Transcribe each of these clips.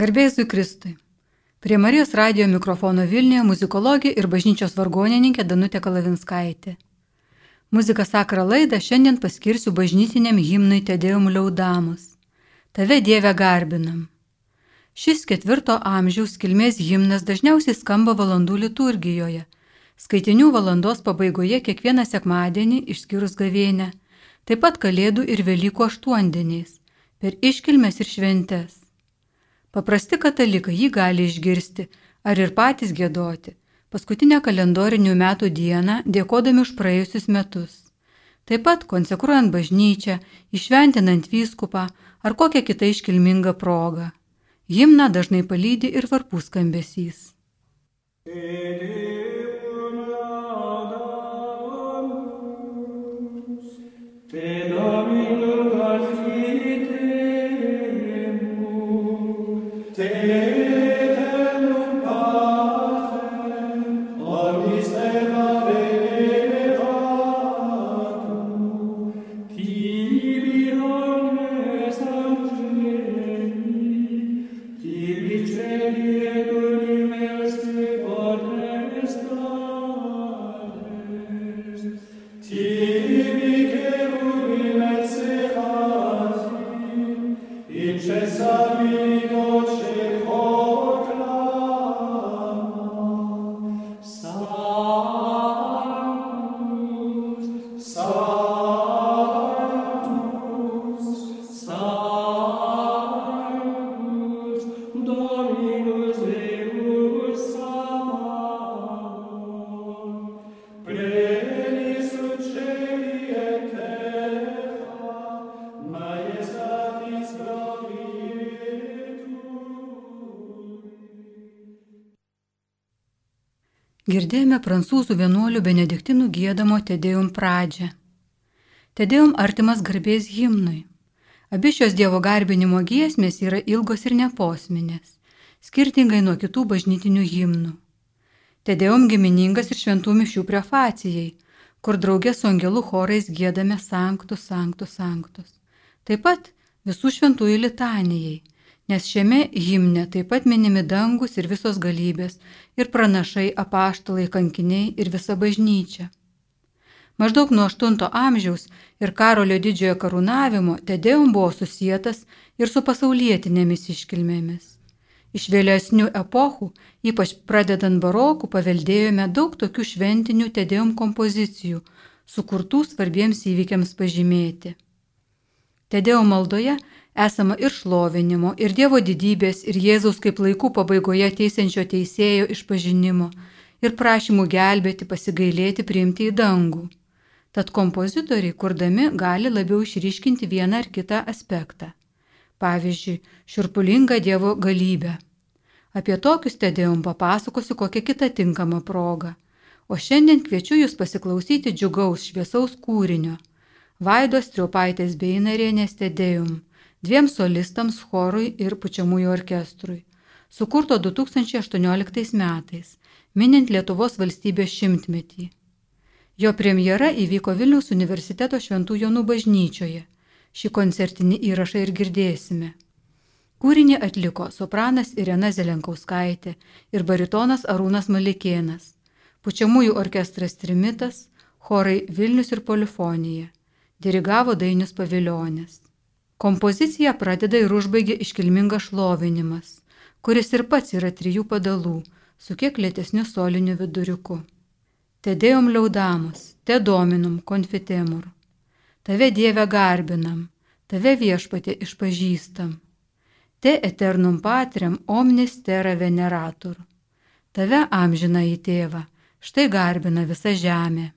Garbėjusui Kristui. Prie Marijos radio mikrofono Vilniuje muzikologė ir bažnyčios vargonininkė Danutė Kalavinskaitė. Muzika sakra laidą šiandien paskirsiu bažnytiniam himnui Tedėjum liaudamus. Tave Dieve garbinam. Šis ketvirto amžiaus kilmės himnas dažniausiai skamba valandų liturgijoje. Skaitinių valandos pabaigoje kiekvieną sekmadienį išskyrus gavėnę, taip pat Kalėdų ir Velykų aštuondieniais, per iškilmes ir šventes. Paprasti katalikai jį gali išgirsti ar ir patys gėdoti paskutinę kalendorinių metų dieną dėkodami už praėjusius metus. Taip pat konsekruojant bažnyčią, išventinant vyskupą ar kokią kitą iškilmingą progą. Himną dažnai palydi ir varpų skambesys. Te prancūzų vienuolių benediktinų gėdamo Tedėjum pradžią. Tedėjum artimas garbės himnui. Abi šios Dievo garbinimo giesmės yra ilgos ir neposminės, skirtingai nuo kitų bažnytinių himnų. Tedėjum giminingas ir šventų mišių prefacijai, kur draugė su angelų chorais gėdame sanktus, sanktus, sanktus. Taip pat visų šventųjų litanijai, nes šiame himne taip pat minimi dangus ir visos galybės, ir pranašai, apaštalai, kankiniai ir visa bažnyčia. Maždaug nuo 8 amžiaus ir Karolio didžiojo karūnavimo Tedeum buvo susijęs ir su pasaulietinėmis iškilmėmis. Iš vėlesnių epochų, ypač pradedant barokų, paveldėjome daug tokių šventinių Tedeum kompozicijų, sukurtų svarbiems įvykiams pažymėti. Tedeum maldoje esama ir šlovinimo, ir Dievo didybės, ir Jėzaus kaip laikų pabaigoje teisiančio teisėjo išpažinimo, ir prašymų gelbėti, pasigailėti, priimti į dangų. Tad kompozitoriai, kurdami, gali labiau išryškinti vieną ar kitą aspektą. Pavyzdžiui, širpulingą Dievo galybę. Apie tokius tedėjom papasakosiu kokią kitą tinkamą progą. O šiandien kviečiu jūs pasiklausyti džiugaus šviesaus kūrinio. Vaidos Triupaitės Beinarienės tedėjum dviem solistams chorui ir pučiamųjų orkestrui, sukurto 2018 metais, minint Lietuvos valstybės šimtmetį. Jo premjera įvyko Vilniaus universiteto Šventų Jonų bažnyčioje. Šį koncertinį įrašą ir girdėsime. Kūrinį atliko sopranas Irena Zelenkauskaitė ir baritonas Arūnas Malikėnas, pučiamųjų orkestras Trimitas, chorai Vilnius ir Polifonija, dirigavo Dainius Paviljonis. Kompoziciją pradeda ir užbaigia iškilmingas šlovinimas, kuris ir pats yra trijų padalų, su kiek lėtesniu soliniu viduriuku. Tedėjom liaudamus, te dominum konfitemur. Tave Dieve garbinam, tave viešpatė išpažįstam. Te eternum patriam omnis terra veneratur. Tave amžina į tėvą, štai garbina visa žemė.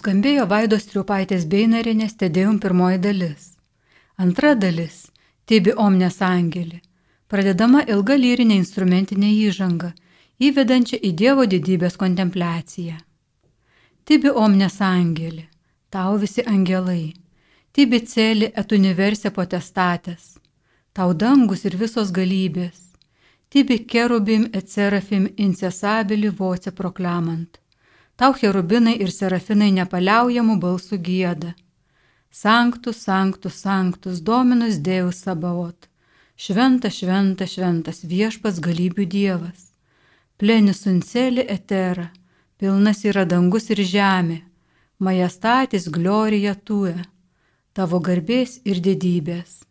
Nuskambėjo Vaidos Triupaitės Beinarinės Tedėjum pirmoji dalis. Antra dalis - Tibi Omnes Angelį. Pradedama ilga lyrinė instrumentinė įžanga, įvedančia į Dievo didybės kontempliaciją. Tibi Omnes Angelį, tau visi angelai, Tibi Celi et Universi Potestatės, tau dangus ir visos galybės, Tibi Kerubim et Serafim incesabili voce proklamant Tau cherubinai ir serafinai nepaliaujamų balsų gėda. Sanktus, sanktus, sanktus, dominus Dėjus Sabaot. Šventa, šventa, šventas viešpas galybių dievas. Plenis suncelį etera, pilnas yra dangus ir žemė. Majastatis glorija tue, tavo garbės ir didybės.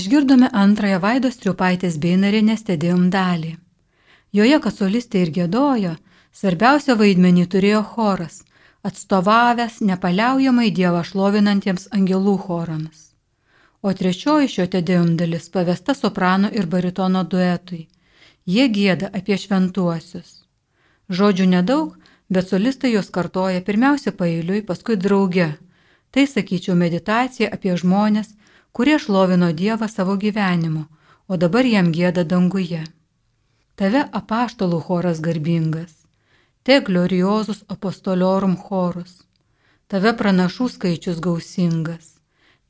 Išgirdome antrąją Vaidos Triupaitės Beinarienės tedėjum dalį. Joje, kad solistė ir gėdojo, svarbiausią vaidmenį turėjo choras, atstovavęs nepaliaujamai Dievą šlovinantiems angelų chorams. O trečioji šio tedėjum dalis pavesta soprano ir baritono duetui. Jie gėda apie šventuosius. Žodžių nedaug, bet solistai jos kartoja pirmiausia pailiui, paskui drauge. Tai, sakyčiau, meditacija apie žmonės, kurie šlovino Dievą savo gyvenimu, o dabar jam gėda danguje. Tave apaštalų choras garbingas, te gloriozus apostoliorum chorus, tave pranašų skaičius gausingas,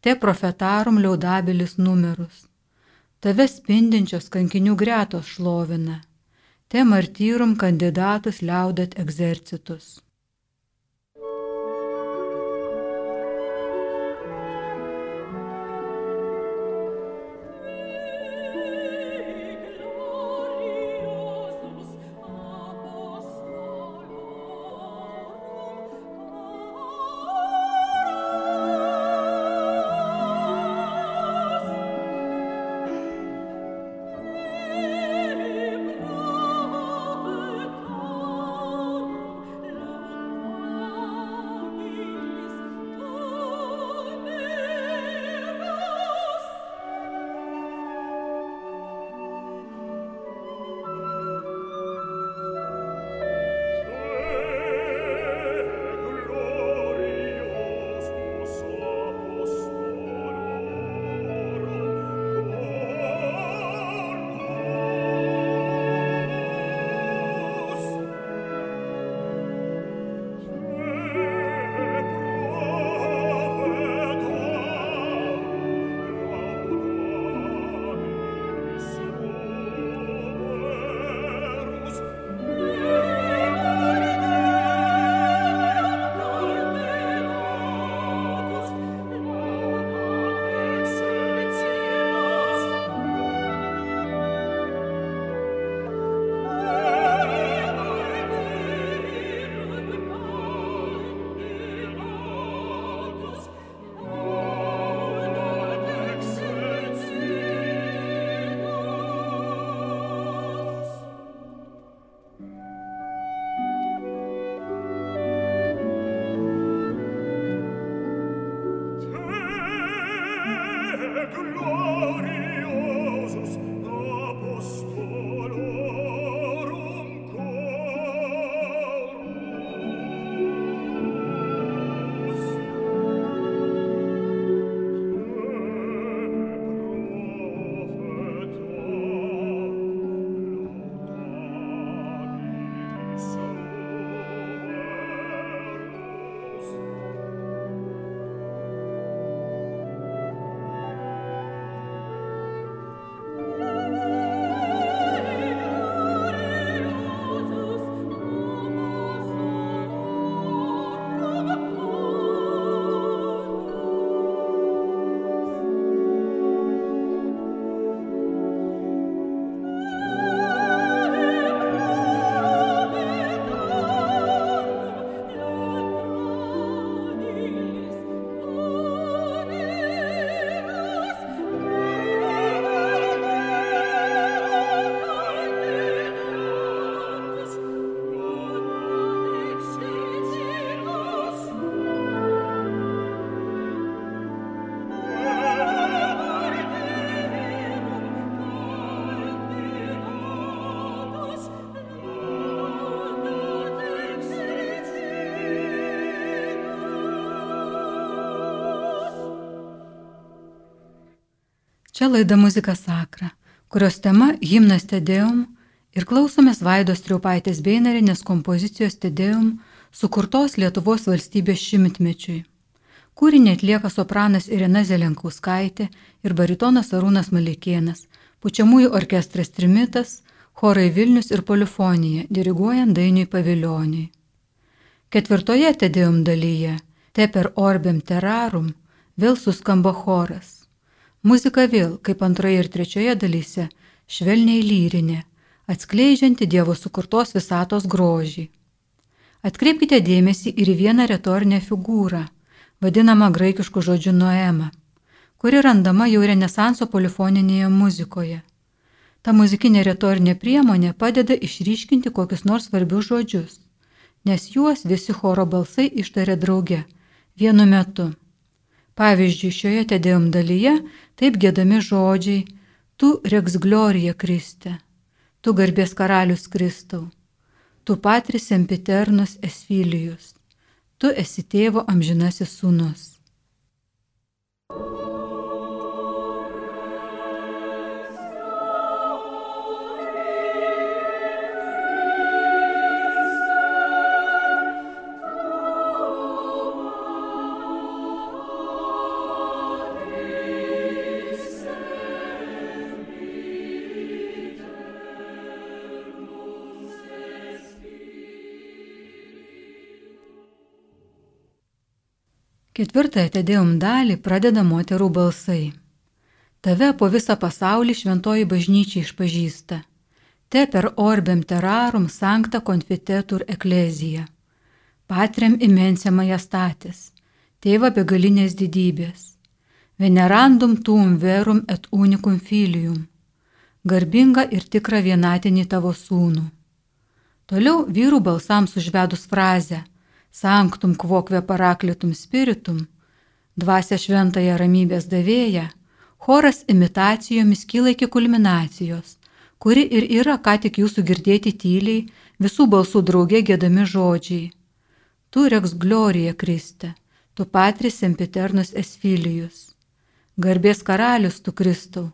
te profetarum liaudabilis numerus, tave spindinčios kankinių gretos šlovina, te martyrum kandidatus liaudat egzercitus. Čia laida muzika sakra, kurios tema himnas Tedėjum ir klausomės Vaidos Triupaitės Beinarinės kompozicijos Tedėjum sukurtos Lietuvos valstybės šimtmečiui. Kūrinį atlieka sopranas Irena Zelenkauskaitė ir baritonas Arūnas Malikėnas, pučiamųjų orkestras Trimitas, chorai Vilnius ir Polifonija, diriguojant Dainiui Pavilioniui. Ketvirtoje Tedėjum dalyje, te per orbem terarum, vėl suskamba choras. Muzika vėl, kaip antroje ir trečioje dalyse, švelniai lyrinė, atskleidžianti Dievo sukurtos visatos grožį. Atkreipkite dėmesį ir į vieną retorinę figūrą, vadinamą graikišku žodžiu Noema, kuri randama jau Renesanso polifoninėje muzikoje. Ta muzikinė retorinė priemonė padeda išryškinti kokius nors svarbius žodžius, nes juos visi choro balsai ištarė drauge, vienu metu. Pavyzdžiui, šioje tedėjom dalyje taip gėdami žodžiai Tu reks glorija Kriste, tu garbės karalius Kristau, tu patris sempiternus esfilijus, tu esi tėvo amžinasis sūnus. Ketvirtąją tedėjom dalį pradeda moterų balsai. Tave po visą pasaulį šventoji bažnyčia išpažįsta. Te per orbem terarum sancta confitetur eklezija. Patriam imensė majastatis. Tėva begalinės didybės. Venerandum tuum verum et unicum filium. Garbinga ir tikra vienatinį tavo sūnų. Toliau vyrų balsams užvedus frazę sanktum kvokve paraklitum spiritum, dvasia šventąją ramybės davėja, choras imitacijomis kyla iki kulminacijos, kuri ir yra ką tik jūsų girdėti tyliai, visų balsų draugė gėdami žodžiai. Tu reks glorija Kriste, tu patris sempiternus esfilijus. Garbės karalius tu Kristau,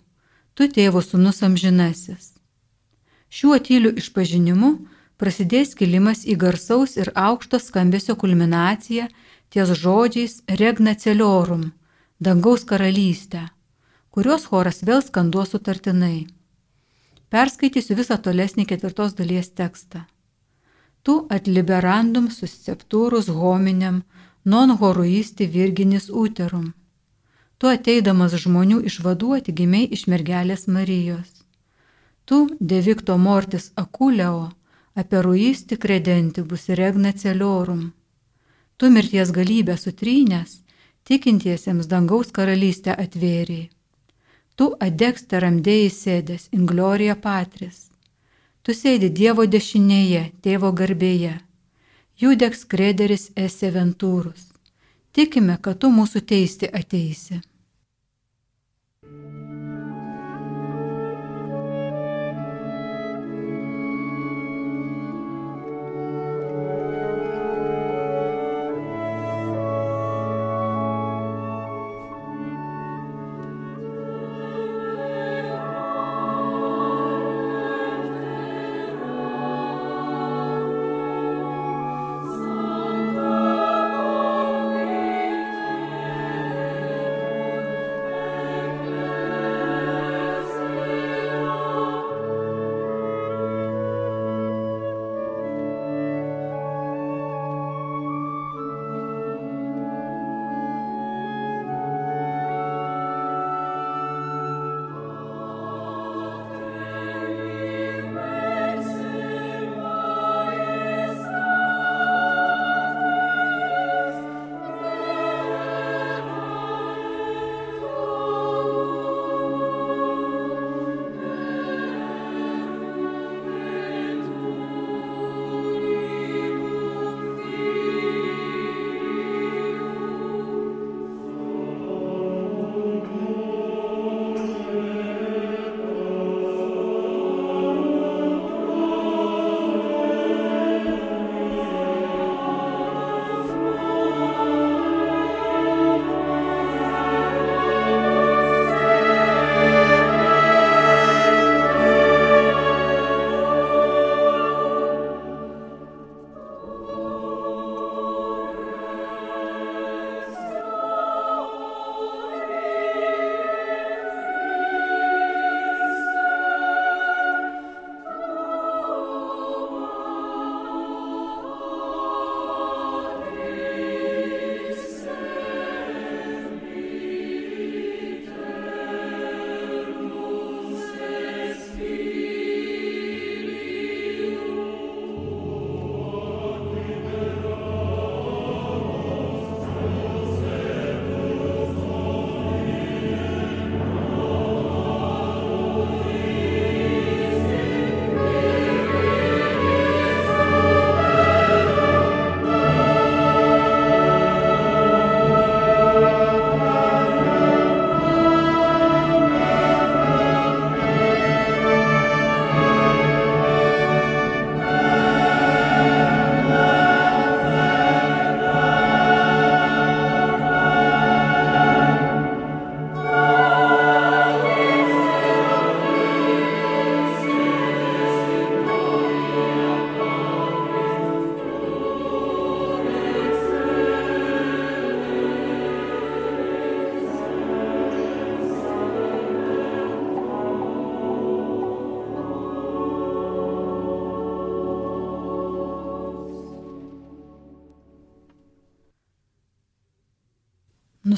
tu tėvo sunus amžinasis. Šiuo tyliu išpažinimu prasidės kilimas į garsaus ir aukšto skambesio kulminaciją ties žodžiais regna celiorum - dangaus karalystę, kurios choras vėl skanduos sutartinai. Perskaitysiu visą tolesnį ketvirtos dalies tekstą. Tu atliberandum susceptūrus hominiam, non horuisti virginis uterum. Tu ateidamas žmonių išvaduoti gimiai iš mergelės Marijos. Tu devikto mortis akuleo, aperuisti credentibus regna celiorum. Tu mirties galybę sutrynęs, tikintiesiems dangaus karalystę atvėriai. Tu adeksteram dėjai sėdės, inglorija patris. Tu sėdi Dievo dešinėje, tėvo garbėje. Judeks krederis esi ventūrus. Tikime, kad tu mūsų teisti ateisi.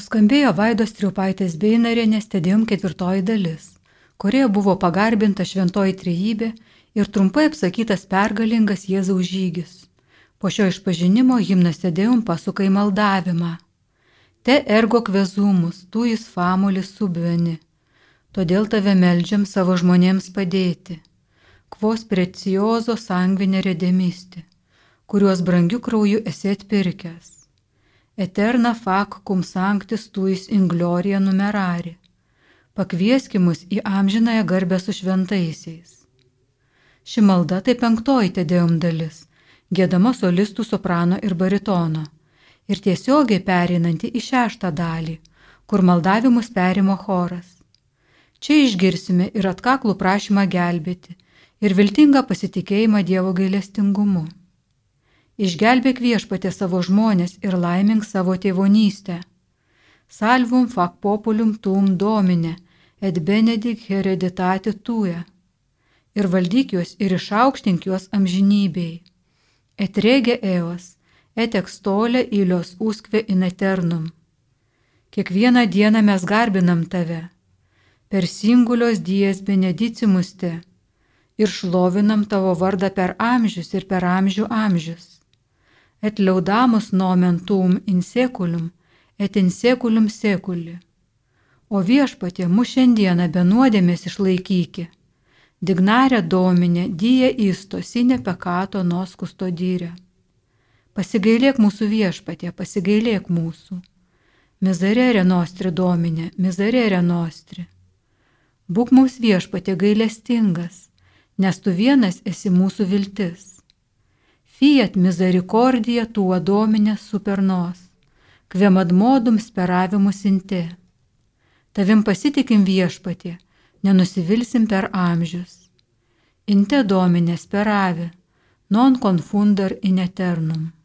Nuskambėjo Vaidos Triupaitės Beinarienės Tedėjom ketvirtoji dalis, kurioje buvo pagarbinta šventoji trejybė ir trumpai apsakytas pergalingas Jėzaus žygis. Po šio išpažinimo himnas Tedėjom pasuka į maldavimą. Te ergo kvezumus, tu jis famulis subveni. Todėl tave meldžiam savo žmonėms padėti. Kvos preciozo sangvinė redemisti, kuriuos brangiu krauju esi atpirkęs Eterna fac cum sanctis tuis in gloria numerari. Pakvieski mus į amžinąją garbę su šventaisiais. Ši malda tai penktoji tedėjom dalis, gėdama solistų soprano ir baritono, ir tiesiogiai pereinanti į šeštą dalį, kur maldavimus perimo choras. Čia išgirsime ir atkaklų prašymą gelbėti, ir viltingą pasitikėjimą Dievo gailestingumu. Išgelbėk viešpatė savo žmonės ir laimink savo tėvonystę. Salvum fac populium tum domine, et benedic hereditati tuja. Ir valdyk juos ir išaukštink juos amžinybei. Et rege eos, et ekstolė ilios uskve in eternum. Kiekvieną dieną mes garbinam tave. Per singulios dies benedicimus te. Ir šlovinam tavo vardą per amžius ir per amžių amžius et laudamus nomen tum in seculum, et in seculum seculi. O viešpatė mūsų šiandieną be nuodėmės išlaikyki. Dignarė dominė, dyje įsto, sinė pekato nos kustodyrė. Pasigailėk mūsų viešpatė, pasigailėk mūsų. Mizarė nostri dominė, mizarė nostri. Būk mūsų viešpatė gailestingas, nes tu vienas esi mūsų viltis fiat misericordia tua domine super nos, kvem admodum speravimus inte. Tavim pasitikim viešpatė, nenusivilsim per amžius. Inte domine speravi, non confundar in eternum.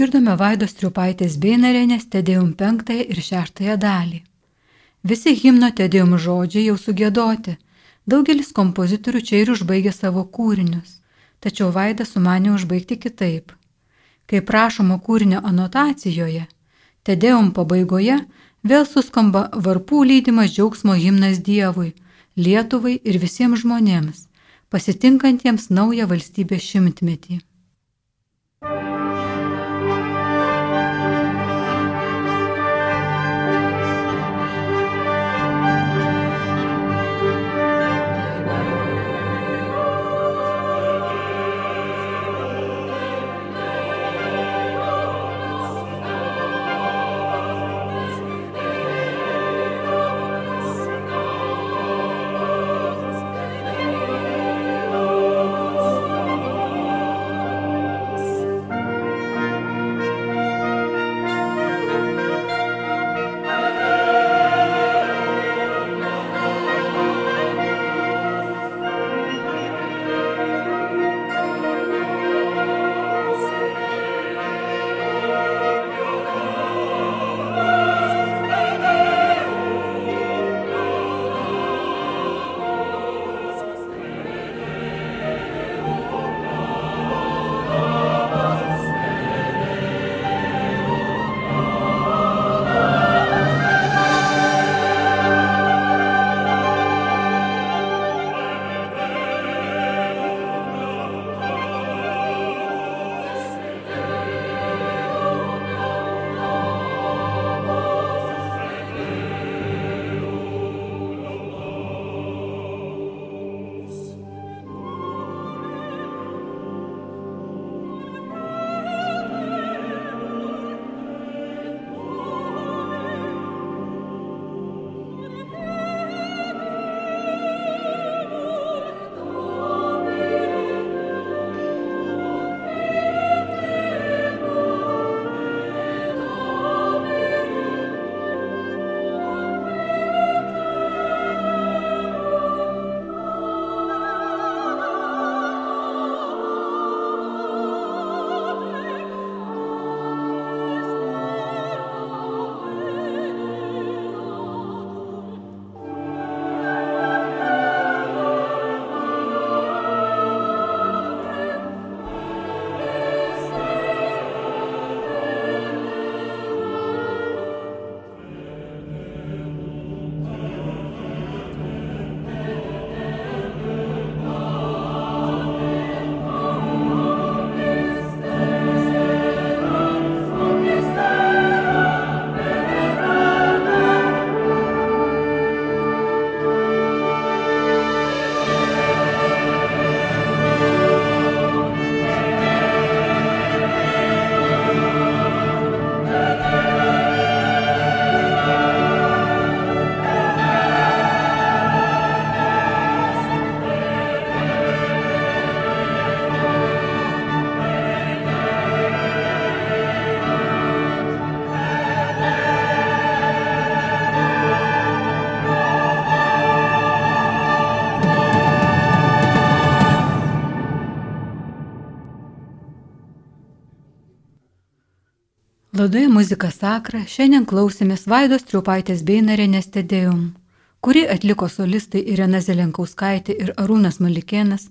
Išgirdome Vaidos Triupaitės Beinarėnės Tedėjum penktąją ir šeštąją dalį. Visi himno Tedėjum žodžiai jau sugėdoti, daugelis kompozitorių čia ir užbaigė savo kūrinius, tačiau Vaida sumanė užbaigti kitaip. Kaip prašoma kūrinio anotacijoje, Tedėjum pabaigoje vėl suskamba varpų lydimas džiaugsmo himnas Dievui, Lietuvai ir visiems žmonėms, pasitinkantiems naują valstybės šimtmetį. Laidoje muzika sakra šiandien klausėmės Vaidos Triupaitės Beinarėnės Tedėjum, kuri atliko solistai Irena Zelenkauskaitė ir Arūnas Malikėnas,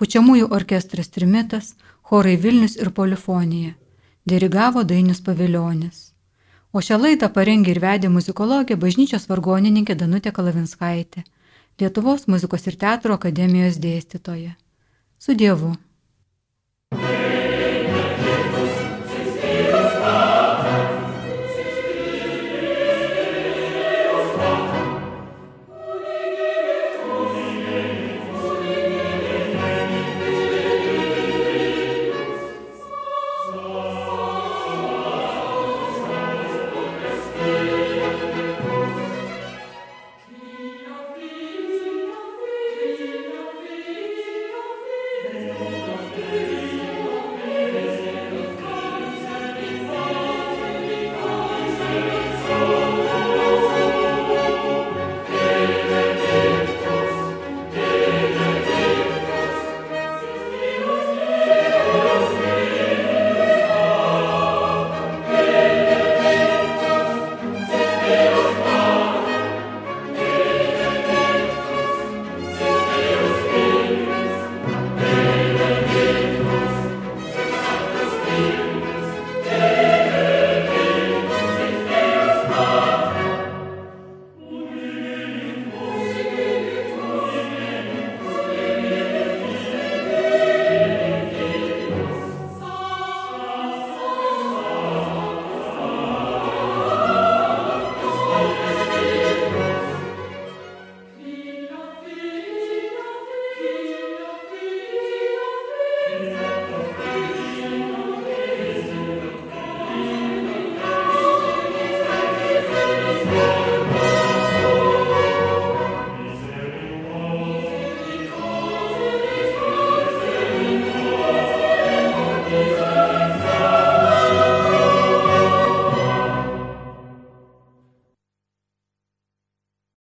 pučiamųjų orkestras Trimitas, chorai Vilnius ir Polifonija. Dirigavo Dainius Paviljonis. O šią laidą parengė ir vedė muzikologė bažnyčios vargonininkė Danutė Kalavinskaitė, Lietuvos muzikos ir teatro akademijos dėstytoja. Su Dievu.